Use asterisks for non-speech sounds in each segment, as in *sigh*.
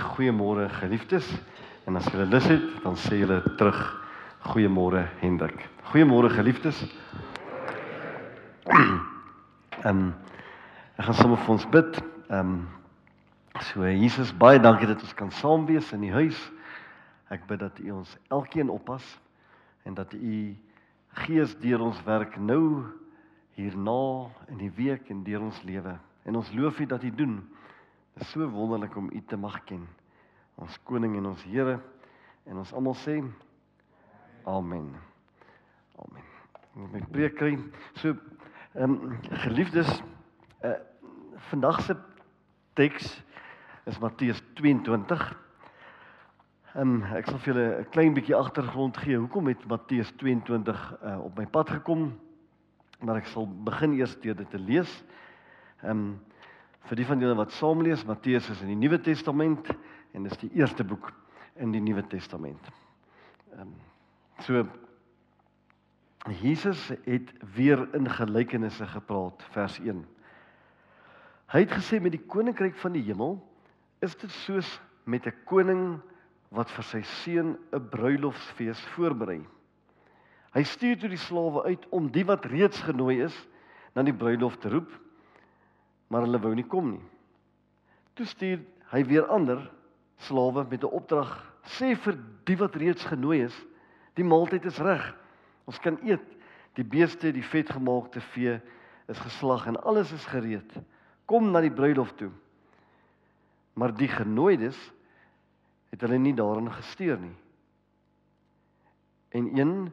goeiemôre geliefdes en as julle lus het, dan sê julle terug goeiemôre Hendrik. Goeiemôre geliefdes. *clears throat* Ehm um, ek gaan sommer vir ons bid. Ehm um, so Jesus, baie dankie dat ons kan saam wees in die huis. Ek bid dat U ons elkeen oppas en dat U Gees deur ons werk nou hierna in die week en deur ons lewe. En ons loof U dat U doen. Dit is so wonderlik om U te mag ken. Ons koning en ons Here en ons almal sê amen. Amen. Moet my preek kry. So ehm um, geliefdes, uh, vandag se teks is Matteus 22 Ehm um, ek sal vir julle 'n klein bietjie agtergrond gee. Hoekom het Matteus 22 uh, op my pad gekom? Maar ek sal begin eers deur dit te lees. Ehm um, vir die van julle wat saam lees, Matteus is in die Nuwe Testament en dis die eerste boek in die Nuwe Testament. Ehm um, so Jesus het weer in gelykenisse gepraat, vers 1. Hy het gesê met die koninkryk van die hemel is dit soos met 'n koning wat vir sy seun 'n bruilofsfees voorberei. Hy stuur toe die slawe uit om die wat reeds genooi is na die bruilof te roep, maar hulle wou nie kom nie. Toe stuur hy weer ander slawe met 'n opdrag: "Sê vir die wat reeds genooi is, die maaltyd is reg. Ons kan eet. Die beeste, die vetgemaakte vee is geslag en alles is gereed. Kom na die bruilof toe." Maar die genooides het hulle nie daarin gesteer nie. En een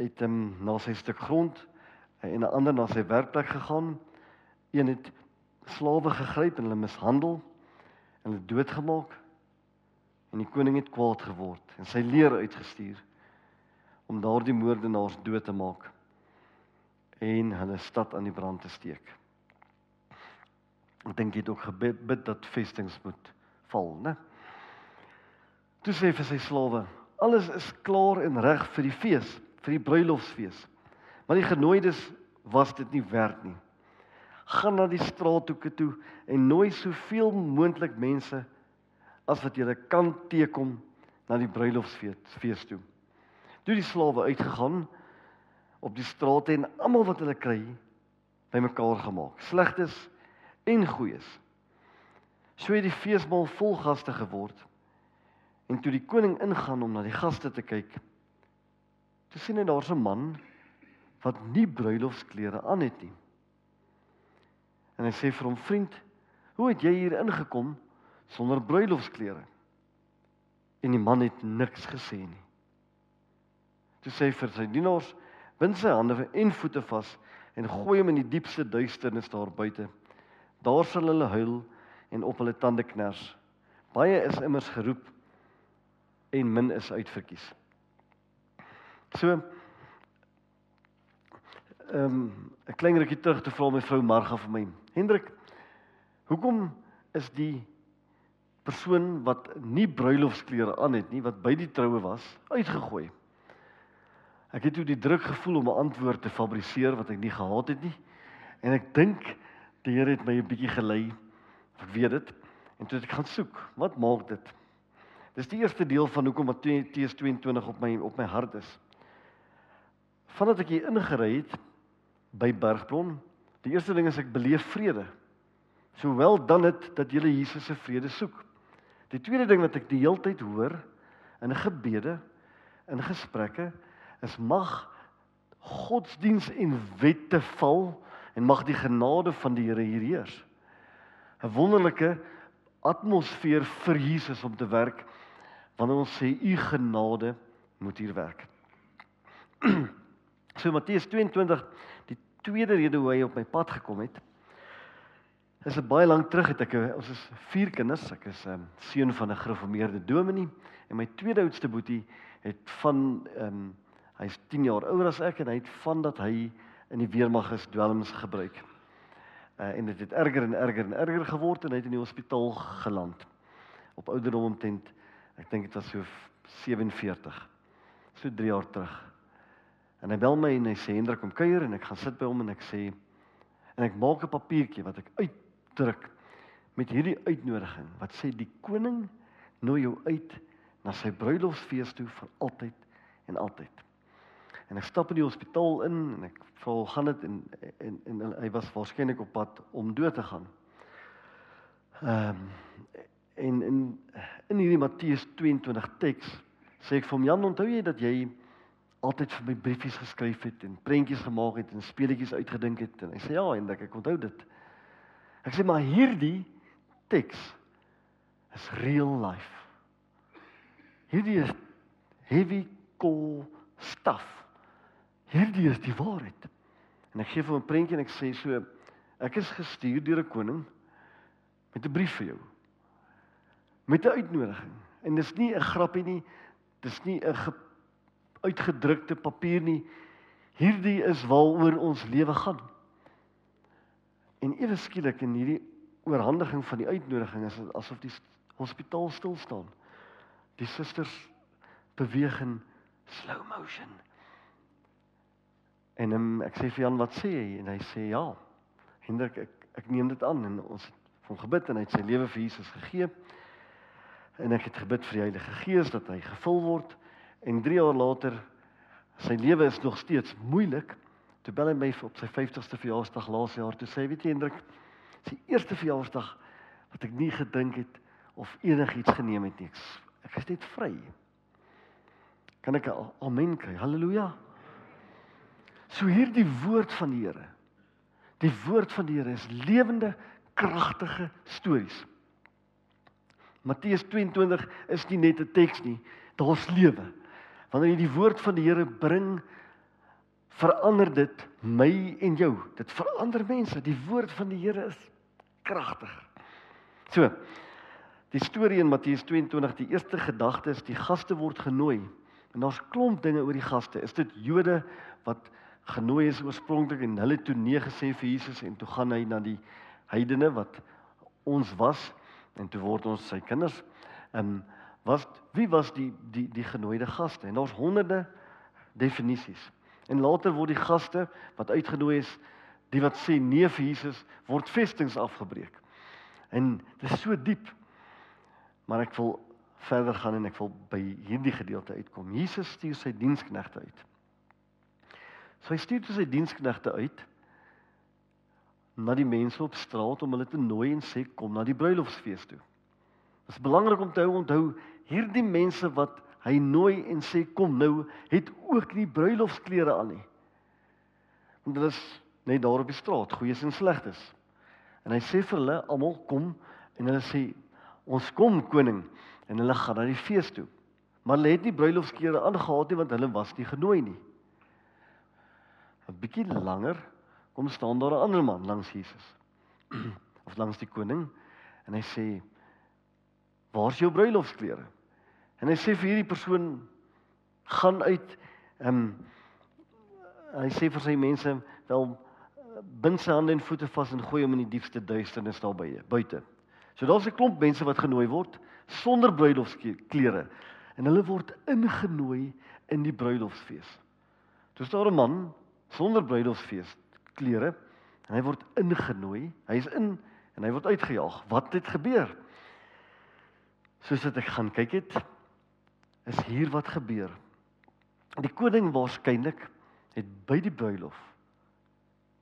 het hom na sy stuk grond en 'n ander na sy werkplek gegaan. Een het slawe gegryp en hulle mishandel en hulle doodgemaak. En die koning het kwaad geword en sy leer uitgestuur om daardie moordenaars dood te maak en hulle stad aan die brand te steek. Ek dink jy het ook gebid bid dat vestings moet val, né? Toe sê vir sy slawe: "Alles is klaar en reg vir die fees, vir die bruilofsfees. Maar die genooides was dit nie werd nie. Gaan na die straathoeke toe en nooi soveel moontlik mense as wat jy kan teekom na die bruilofsfees fees toe." Toe die slawe uitgegaan op die strate en almal wat hulle kry bymekaar gemaak, slegtes en goeies. So het die feesmaal vol gaste geword. En toe die koning ingaan om na die gaste te kyk, toe sien hy daar's 'n man wat nie bruilofsklere aan het nie. En hy sê vir hom: "Vriend, hoe het jy hier ingekom sonder bruilofsklere?" En die man het niks gesê nie. Toe sê hy vir sy dienaars: "Bind sy hande en voete vas en gooi hom in die diepste duisternis daar buite. Daar sal hulle huil en op hulle tande kners. Baie is immers geroep, en min is uitverkies. So ehm um, 'n klein rukkie terug te vra my vrou Marga vir my. Hendrik, hoekom is die persoon wat nie bruilofsklere aan het nie, wat by die troue was, uitgegooi? Ek het toe die druk gevoel om 'n antwoord te fabriseer wat ek nie gehad het nie. En ek dink die Here het my 'n bietjie gelei. Ek weet dit. En toe ek gaan soek. Wat maak dit? Dis die eerste deel van hoekom Matteus 22 op my op my hart is. Vandat ek hier ingery het by Bergbron, die eerste ding is ek beleef vrede. Sowel dan dit dat jy Jesus se vrede soek. Die tweede ding wat ek die heeltyd hoor in gebede, in gesprekke, is mag godsdiens en wette val en mag die genade van die Here hier heers. 'n Wonderlike atmosfeer vir Jesus om te werk wanneer ons sê u genade moet hier werk. *clears throat* so Matteus 22 die tweede rede hoe hy op my pad gekom het. Is 'n baie lank terug het ek ons is vier kinders, ek is 'n um, seun van 'n gereformeerde dominee en my tweede oudste boetie het van ehm um, hy's 10 jaar ouer as ek en hy het van dat hy in die weermag is dwelms gebruik. Uh, en dit het erger en erger en erger geword en hy het in die hospitaal geland op ouderdom omtrent Ek dink dit was so 47. So 3 jaar terug. En hy bel my en hy sê Hendrik kom kuier en ek gaan sit by hom en ek sê en ek maak 'n papiertjie wat ek uitdruk met hierdie uitnodiging wat sê die koning nooi jou uit na sy bruilofsfees toe vir altyd en altyd. En ek stap in die hospitaal in en ek vra hoe gaan dit en, en en en hy was waarskynlik op pad om dood te gaan. Ehm um, en in in hierdie Matteus 22 teks sê ek vir hom Jan onthou jy dat jy altyd vir my briefies geskryf het en prentjies gemaak het en speletjies uitgedink het en hy sê ja en ek, ek onthou dit. Ek sê maar hierdie teks is real life. Hierdie is heavy core stuff. Hierdie is die waarheid. En ek gee vir hom 'n prentjie en ek sê so ek is gestuur deur 'n koning met 'n brief vir jou. Met 'n uitnodiging. En dis nie 'n grappie nie. Dis nie 'n uitgedrukte papier nie. Hierdie is waaroor ons lewe gaan. En ewe skielik in hierdie oorhandiging van die uitnodiging is dit asof die hospitaal stil staan. Die susters beweeg in slow motion. En um, ek sê vir Jan wat sê hy en hy sê ja. Hendrik ek ek neem dit aan en ons het van gebid en hy het sy lewe vir Jesus gegee. En ek het gebid vir die Heilige Gees dat hy gevul word en 3 jaar later sy lewe is nog steeds moeilik. Toe bel hy my op sy 50ste verjaarsdag laas jaar toe sê weet jy Hendrik, dis die eerste verjaarsdag wat ek nie gedink het of enigiets geneem het nie. Ek is net vry. Kan ek 'n amen kry? Halleluja. So hierdie woord van die Here. Die woord van die Here is lewende, kragtige stories. Matteus 22 is nie net 'n teks nie, daar's lewe. Wanneer jy die woord van die Here bring, verander dit my en jou. Dit verander mense. Die woord van die Here is kragtig. So. Die storie in Matteus 22, die eerste gedagte is die gaste word genooi. En daar's klomp dinge oor die gaste. Is dit Jode wat genooi is oorspronklik en hulle toe nee gesê vir Jesus en toe gaan hy na die heidene wat ons was en toe word ons sy kinders. Ehm um, was wie was die die die genooide gaste? En daar's honderde definisies. En later word die gaste wat uitgenooi is, die wat sê nee vir Jesus, word vestings afgebreek. En dit is so diep. Maar ek wil verder gaan en ek wil by hierdie gedeelte uitkom. Jesus stuur sy diensknegte uit. So hy stuur sy diensknegte uit na die mense op straat om hulle te nooi en sê kom na die bruilofsfees toe. Dit is belangrik om te hou onthou hierdie mense wat hy nooi en sê kom nou het ook nie bruilofsklere aan nie. Want hulle is net daar op die straat, goeies en slegtes. En hy sê vir hulle almal kom en hulle sê ons kom koning en hulle gaan na die fees toe. Maar hulle het nie bruilofsklere aangetree nie want hulle was nie genooi nie. 'n bietjie langer kom staan daar 'n ander man langs Jesus *clears throat* of langs die koning en hy sê waar's jou bruilofsklere en hy sê vir hierdie persoon gaan uit ehm um, hy sê vir sy mense wel bind sy hande en voete vas en gooi hom in die diepste duisternis daar by buite so daar's 'n klomp mense wat genooi word sonder bruilofsklere en hulle word ingenooi in die bruilofsfees Dis daar 'n man sonder bruidelsfees klere en hy word ingenooi. Hy is in en hy word uitgejaag. Wat het gebeur? Soos dit ek gaan kyk het, is hier wat gebeur. Die koning waarskynlik het by die bruilof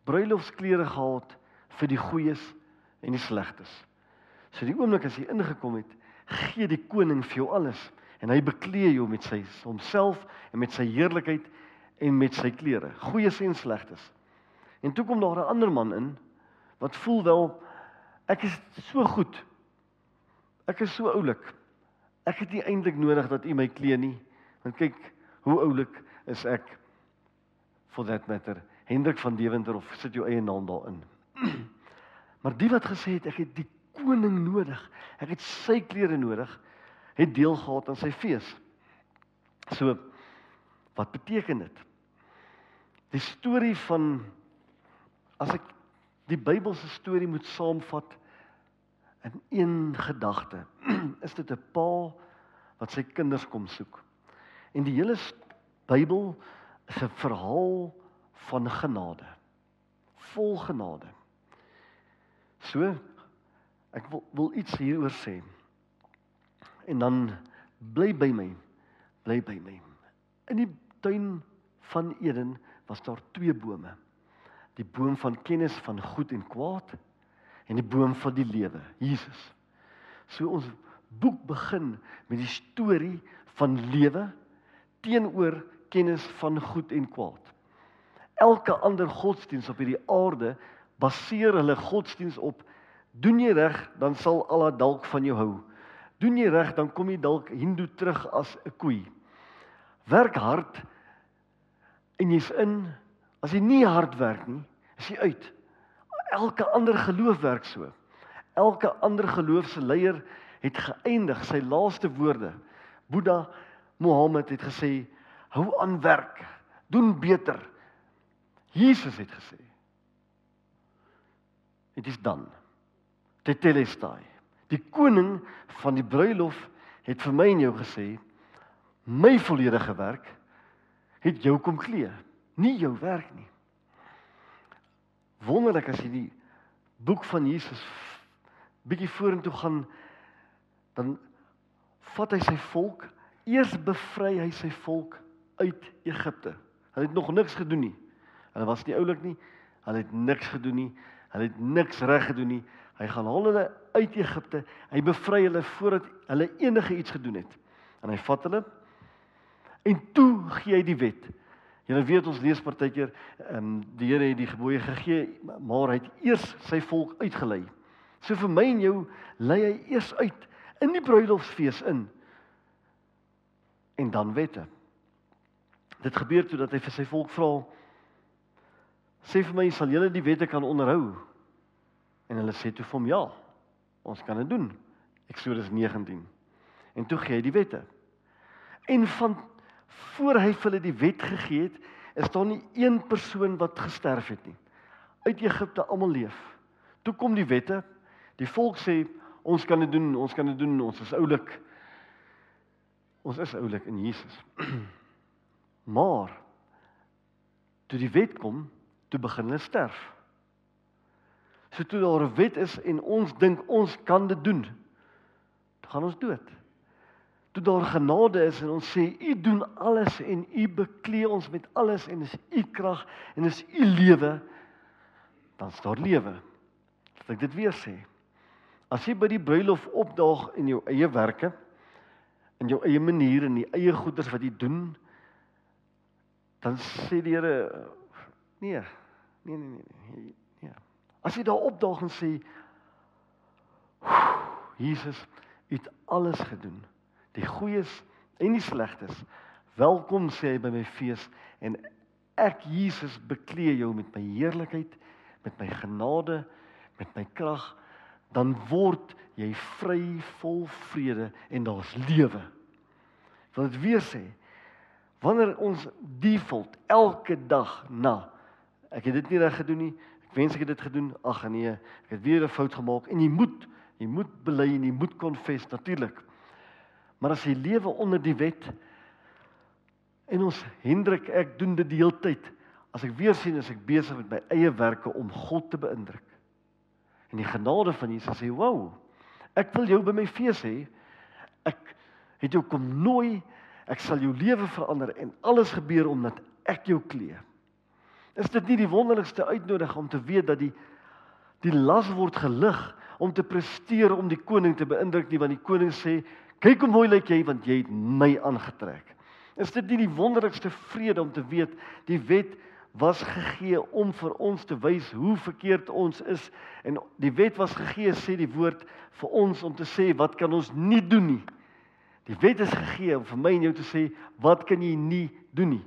bruilofsklere gehad vir die goeies en die slegtes. So die oomblik as hy ingekom het, gee die koning vir jou alles en hy beklee jou met sy homself en met sy heerlikheid en met sy klere, goeies en slegtes. En toe kom daar 'n ander man in wat voel wel ek is so goed. Ek is so oulik. Ek het nie eintlik nodig dat u my klee nie. Want kyk hoe oulik is ek for that matter. Hendrik van Deventer of sit jou eie naam daarin. *clears throat* maar die wat gesê het ek het die koning nodig. Ek het sy klere nodig. Het deel gehad aan sy fees. So wat beteken dit? Die storie van as ek die Bybelse storie moet saamvat in een gedagte, *clears throat* is dit 'n pa wat sy kinders kom soek. En die hele Bybel is 'n verhaal van genade. Vol genade. So Ek wil wil iets hieroor sê. En dan bly by my. Bly by my. In die tuin van Eden was daar twee bome. Die boom van kennis van goed en kwaad en die boom van die lewe, Jesus. So ons boek begin met die storie van lewe teenoor kennis van goed en kwaad. Elke ander godsdiens op hierdie aarde baseer hulle godsdiens op doen jy reg dan sal Allah dalk van jou hou. Doen jy reg dan kom jy dalk hindoe terug as 'n koei. Werk hard en jy's in. As jy nie hard werk nie, is jy uit. Elke ander geloof werk so. Elke ander geloofse leier het geëindig sy laaste woorde. Boeddha Mohammed het gesê: "Hou aan werk, doen beter." Jesus het gesê: "Dit is dan." Tetelestai. Die koning van die bruilof het vir my en jou gesê: "My volledige werk het jou kom glee, nie jou werk nie." Wonderlik as jy die boek van Jesus bietjie vorentoe gaan dan vat hy sy volk, eers bevry hy sy volk uit Egipte. Hulle het nog niks gedoen nie. Hulle was nie oulik nie. Hulle het niks gedoen nie. Hulle het niks reg gedoen nie. Hy gaan haal hulle uit Egipte. Hy bevry hulle voordat hulle enige iets gedoen het. En hy vat hulle en toe gee hy die wet. Julle weet ons lees partykeer ehm um, die Here het die gebooie gegee, maar hy het eers sy volk uitgelei. So vir my en jou lei hy eers uit in die bruilofsfees in en dan wette. Dit gebeur toe dat hy vir sy volk vra sê vir my sal julle die wette kan onderhou? En hulle sê toe vir hom ja. Ons kan dit doen. Eksodus 19. En toe gee hy die wette. En van voor hy vir hulle die wet gegee het, is daar nie een persoon wat gesterf het nie. Uit Egipte almal leef. Toe kom die wette. Die volk sê ons kan dit doen, ons kan dit doen, ons is oulik. Ons is oulik in Jesus. *clears throat* maar toe die wet kom, toe begin hulle sterf. So toe daar 'n wet is en ons dink ons kan dit doen, dan gaan ons dood. Toe daar genade is en ons sê u doen alles en u beklee ons met alles en is u krag en is u lewe, dan is daar lewe. Laat ek dit weer sê. As jy by die bruilof opdaag in jou eie werke, in jou eie manier en die eie goeders wat jy doen, dan sê die Here nee, nee, nee, nee. Nee. As jy daar opdaag en sê Jesus het alles gedoen, die goeies en die slegtes. Welkom sê hy by my fees en ek Jesus beklee jou met my heerlikheid, met my genade, met my krag dan word jy vry vol vrede en daar's lewe. Wil dit weer sê wanneer ons default elke dag na ek het dit nie reg gedoen nie, ek wens ek het dit gedoen, ag nee, ek het weer 'n fout gemaak en jy moet jy moet bely en jy moet konfess natuurlik. Maar as jy lewe onder die wet en ons Hendrik ek doen dit die hele tyd. As ek weer sien as ek besig met my eie werke om God te beïndruk. En die genade van Jesus sê, "Wow, ek wil jou by my fees hê. Ek het jou kom nooi. Ek sal jou lewe verander en alles gebeur omdat ek jou klee." Is dit nie die wonderlikste uitnodiging om te weet dat die die las word gelig om te presteer om die koning te beïndruk nie want die koning sê, "Kyk hoe mooi lyk jy want jy het my aangetrek." Is dit nie die wonderlikste vrede om te weet die wet was gegee om vir ons te wys hoe verkeerd ons is en die wet was gegee sê die woord vir ons om te sê wat kan ons nie doen nie. Die wet is gegee om vir my en jou te sê wat kan jy nie doen nie.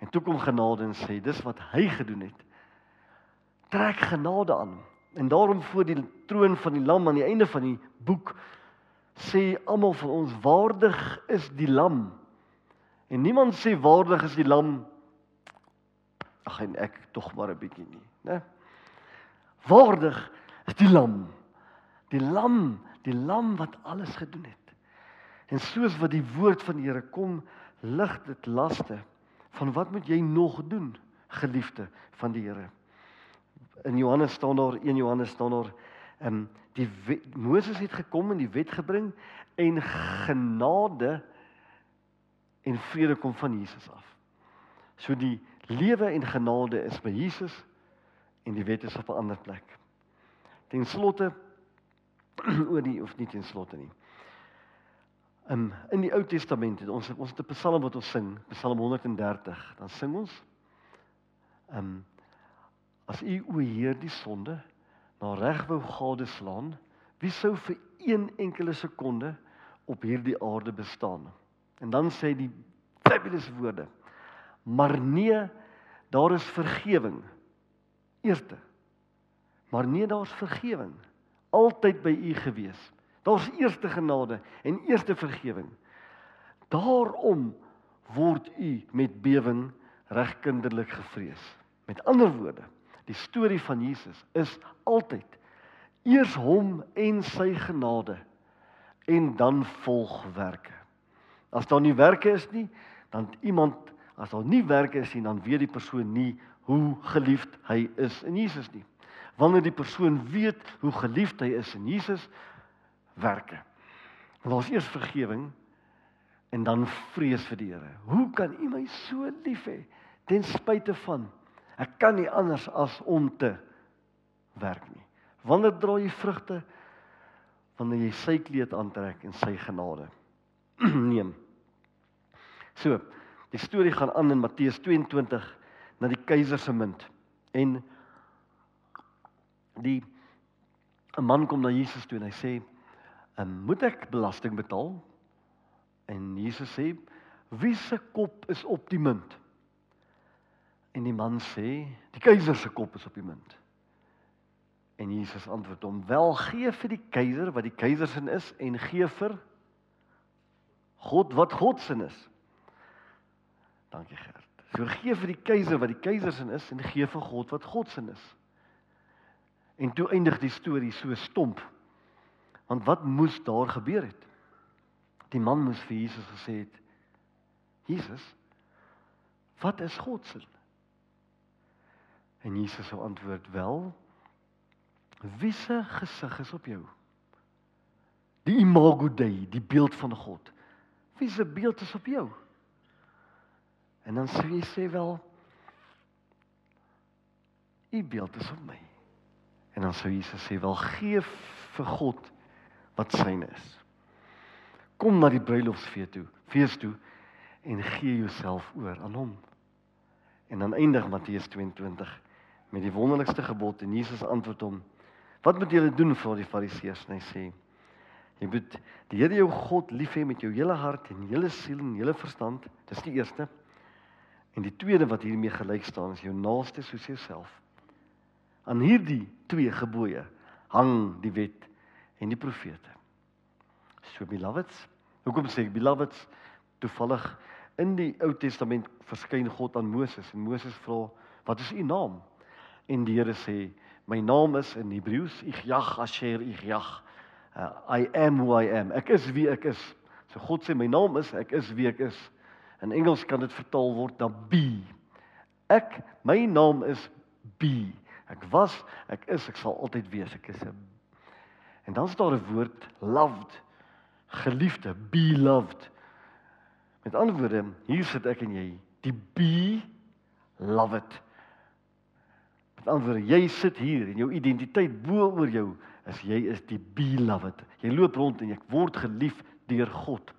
En toe kom genade en sê dis wat hy gedoen het. Trek genade aan. En daarom voor die troon van die lam aan die einde van die boek sê almal van ons waardig is die lam. En niemand sê waardig is die lam ag en ek tog maar 'n bietjie nie, né? Waardig is die lam. Die lam, die lam wat alles gedoen het. En soos wat die woord van die Here kom, lig dit laste van wat moet jy nog doen, geliefde van die Here. In Johannes staan daar 1 Johannes staan daar ehm die wet, Moses het gekom en die wet gebring en genade en vrede kom van Jesus af. So die lewe en genade is by Jesus en die wet is op 'n ander plek. Ten slotte *clears throat* oor die of nie ten slotte nie. Um, in die Ou Testament het ons ons het 'n Psalm wat ons sing, Psalm 130. Dan sing ons um as u o Heer die sonde na reg wou gadeslaan, wie sou vir een enkele sekonde op hierdie aarde bestaan? En dan sê die fabulous woorde. Maar nee, daar is vergifnis. Eerste. Maar nee, daar's vergifnis altyd by u gewees. Daar's eerste genade en eerste vergifnis. Daarom word u met bewing regkinderlik gevrees. Met ander woorde, die storie van Jesus is altyd eers hom en sy genade en dan volg werke. As daar nie werke is nie, dan iemand as daar nie werke is nie, dan weet die persoon nie hoe geliefd hy is in Jesus nie. Wanneer die persoon weet hoe geliefd hy is in Jesus, werke. Want ons eers vergifnis en dan vrees vir die Here. Hoe kan U my so lief hê ten spyte van ek kan nie anders as om te werk nie. Wanneer dra jy vrugte? Wanneer jy sy kleed aantrek en sy genade *clears throat* neem. So, die storie gaan aan in Matteus 22 na die keiser se munt en die 'n man kom na Jesus toe en hy sê, "En moet ek belasting betaal?" En Jesus sê, "Wie se kop is op die munt?" En die man sê, "Die keiser se kop is op die munt." En Jesus antwoord hom, "Wel gee vir die keiser wat die keiser se is en gee vir God wat God se is." Dankie Gert. So gee vir die keiser wat die keiser se is en gee vir God wat God se is. En toe eindig die storie so stomp. Want wat moes daar gebeur het? Die man moes vir Jesus gesê het: "Jesus, wat is God se?" En Jesus sou antwoord: "Wel, wie se gesig is op jou? Die imago Dei, die beeld van God. Wie se beeld is op jou?" En dan sê jy sê wel: "U beeld is op my." En dan sou Jesus sê: "Wel gee vir God wat syne is. Kom na die bruilofsfees toe, fees toe en gee jouself oor aan hom." En dan eindig Matteus 22 met die wonderlikste gebod en Jesus antwoord hom: "Wat moet julle doen vir die Fariseërs?" En hy sê: "Jy moet die Here jou God lief hê met jou hele hart en hele siel en hele verstand. Dis die eerste. En die tweede wat hiermee gelyk staan is jou naaste soos jouself." Aan hierdie twee gebooie hang die wet en die profete. So beloveds, hoekom sê ek beloveds? Toevallig in die Ou Testament verskyn God aan Moses en Moses vra, "Wat is u naam?" En die Here sê, "My naam is in Hebreëus Igyah Asher Igyah. Uh, I am who I am. Ek is wie ek is." So God sê, "My naam is ek is wie ek is." In Engels kan dit vertaal word na be. Ek, my naam is be. Ek was, ek is, ek sal altyd wees. Ek is 'n En dan staan daar 'n woord loved, geliefde, beloved. Met ander woorde, hier sit ek en jy, die be loved. Met ander woorde, jy sit hier en jou identiteit bo oor jou is jy is die beloved. Jy loop rond en jy word geliefd deur God.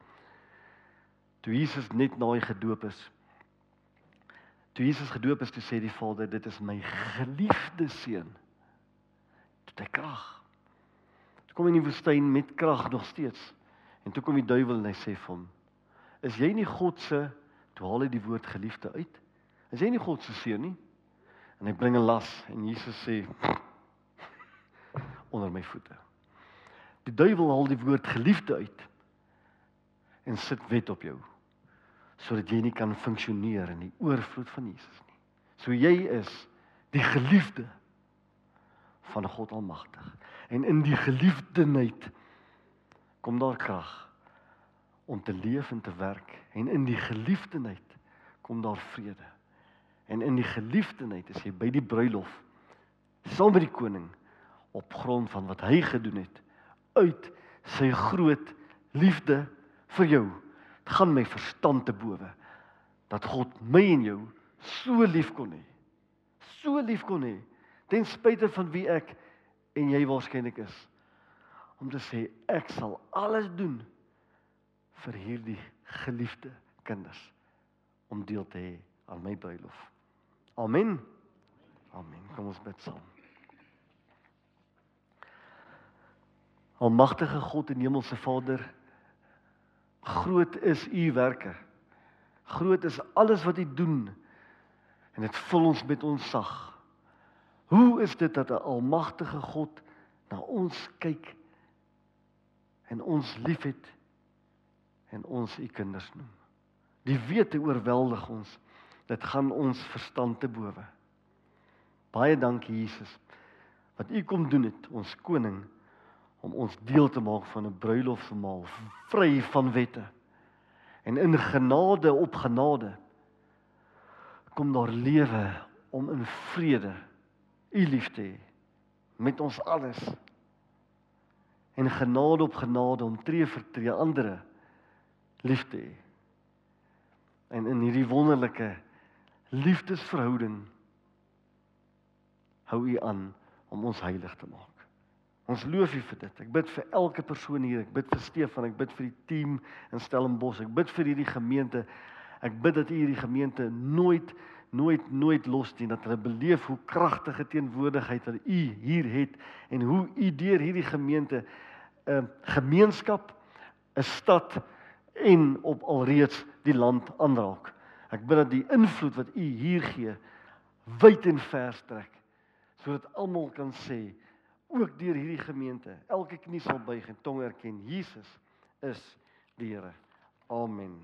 Toe Jesus net na hy gedoop is, Toe Jesus gedoop is, toe sê die Vader, dit is my geliefde seun. Dit het krag. Toe kom hy in die woestyn met krag nog steeds. En toe kom die duiwel en hy sê vir hom: "Is jy nie God se toe haal hy die woord geliefde uit? Is jy nie God se seun nie?" En hy bring 'n las en Jesus sê onder my voete. Die duiwel haal die woord geliefde uit en sit wet op jou sodat jy nie kan funksioneer in die oorvloed van Jesus nie. So jy is die geliefde van God Almagtig. En in die geliefdenheid kom daar krag om te leef en te werk en in die geliefdenheid kom daar vrede. En in die geliefdenheid is jy by die bruilof saam met die koning op grond van wat hy gedoen het uit sy groot liefde vir jou. Dit gaan my verstand te bowe dat God my en jou so lief kon hê. So lief kon hê ten spyte van wie ek en jy waarskynlik is. Om te sê ek sal alles doen vir hierdie geliefde kinders om deel te hê aan my bruilof. Amen. Amen. Kom ons bid saam. Almagtige God en Hemelse Vader, groot is u werke. Groot is alles wat u doen en dit vul ons met ons sag. Hoe is dit dat 'n almagtige God na ons kyk en ons liefhet en ons u kinders noem? Die wete oorweldig ons. Dit gaan ons verstand te bowe. Baie dankie Jesus wat u kom doen het, ons koning om ons deel te maak van 'n bruilofsmaal vry van wette. En in genade op genade kom daar lewe om in vrede u lief te hê met ons alles. En genade op genade om tree vir tree ander lief te hê. En in hierdie wonderlike liefdesverhouding hou u aan om ons heilig te maak. Ons loof U vir dit. Ek bid vir elke persoon hier. Ek bid vir Stefan, ek bid vir die team in Stellenbosch. Ek bid vir hierdie gemeente. Ek bid dat U hierdie gemeente nooit nooit nooit los nie dat hulle beleef hoe kragtige teenwoordigheid wat U hier het en hoe U deur hierdie gemeente 'n uh, gemeenskap, 'n stad en op alreeds die land aanraak. Ek bid dat die invloed wat U hier gee wyd en ver strek sodat almal kan sê ook deur hierdie gemeente. Elke knie sal buig en tong erken Jesus is die Here. Amen.